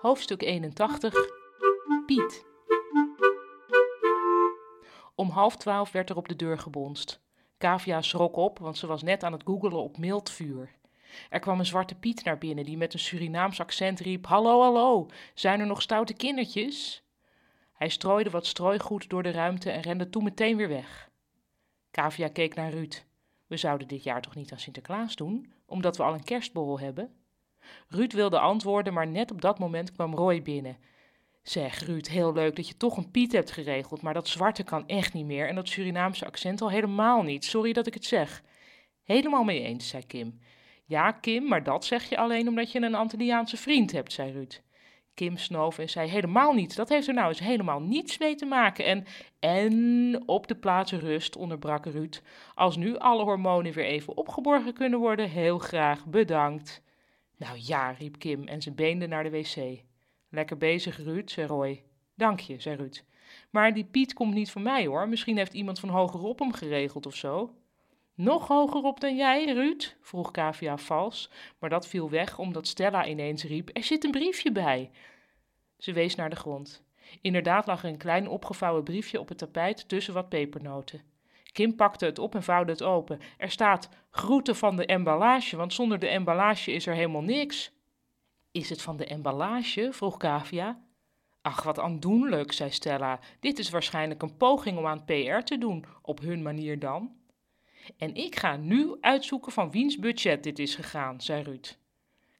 Hoofdstuk 81 Piet Om half twaalf werd er op de deur gebonst. Kavia schrok op, want ze was net aan het googelen op mild vuur. Er kwam een zwarte Piet naar binnen die met een Surinaams accent riep: Hallo, hallo, zijn er nog stoute kindertjes? Hij strooide wat strooigoed door de ruimte en rende toen meteen weer weg. Kavia keek naar Ruud. We zouden dit jaar toch niet aan Sinterklaas doen, omdat we al een kerstborrel hebben? Ruud wilde antwoorden, maar net op dat moment kwam Roy binnen. Zeg, Ruud, heel leuk dat je toch een Piet hebt geregeld, maar dat zwarte kan echt niet meer en dat Surinaamse accent al helemaal niet. Sorry dat ik het zeg. Helemaal mee eens, zei Kim. Ja, Kim, maar dat zeg je alleen omdat je een Antilliaanse vriend hebt, zei Ruud. Kim snoof en zei helemaal niet. Dat heeft er nou eens helemaal niets mee te maken. En, en op de plaats rust, onderbrak Ruud. Als nu alle hormonen weer even opgeborgen kunnen worden, heel graag, bedankt. Nou ja, riep Kim en ze beende naar de wc. Lekker bezig, Ruud, zei Roy. Dank je, zei Ruud. Maar die Piet komt niet van mij hoor. Misschien heeft iemand van hogerop hem geregeld of zo. Nog hogerop dan jij, Ruud? vroeg Kavia vals, maar dat viel weg omdat Stella ineens riep: Er zit een briefje bij. Ze wees naar de grond. Inderdaad lag er een klein opgevouwen briefje op het tapijt tussen wat pepernoten. Kim pakte het op en vouwde het open. Er staat groeten van de emballage, want zonder de emballage is er helemaal niks. Is het van de emballage? vroeg Kavia. Ach, wat aandoenlijk, zei Stella. Dit is waarschijnlijk een poging om aan PR te doen, op hun manier dan. En ik ga nu uitzoeken van wiens budget dit is gegaan, zei Ruud.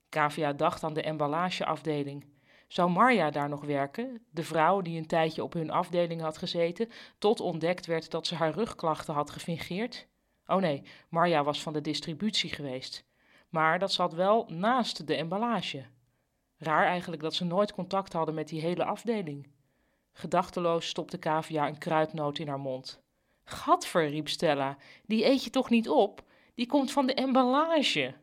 Kavia dacht aan de emballageafdeling. Zou Marja daar nog werken, de vrouw die een tijdje op hun afdeling had gezeten, tot ontdekt werd dat ze haar rugklachten had gefingeerd? Oh nee, Marja was van de distributie geweest. Maar dat zat wel naast de emballage. Raar eigenlijk dat ze nooit contact hadden met die hele afdeling. Gedachteloos stopte Kavia een kruidnoot in haar mond. Gadver, riep Stella, die eet je toch niet op? Die komt van de emballage.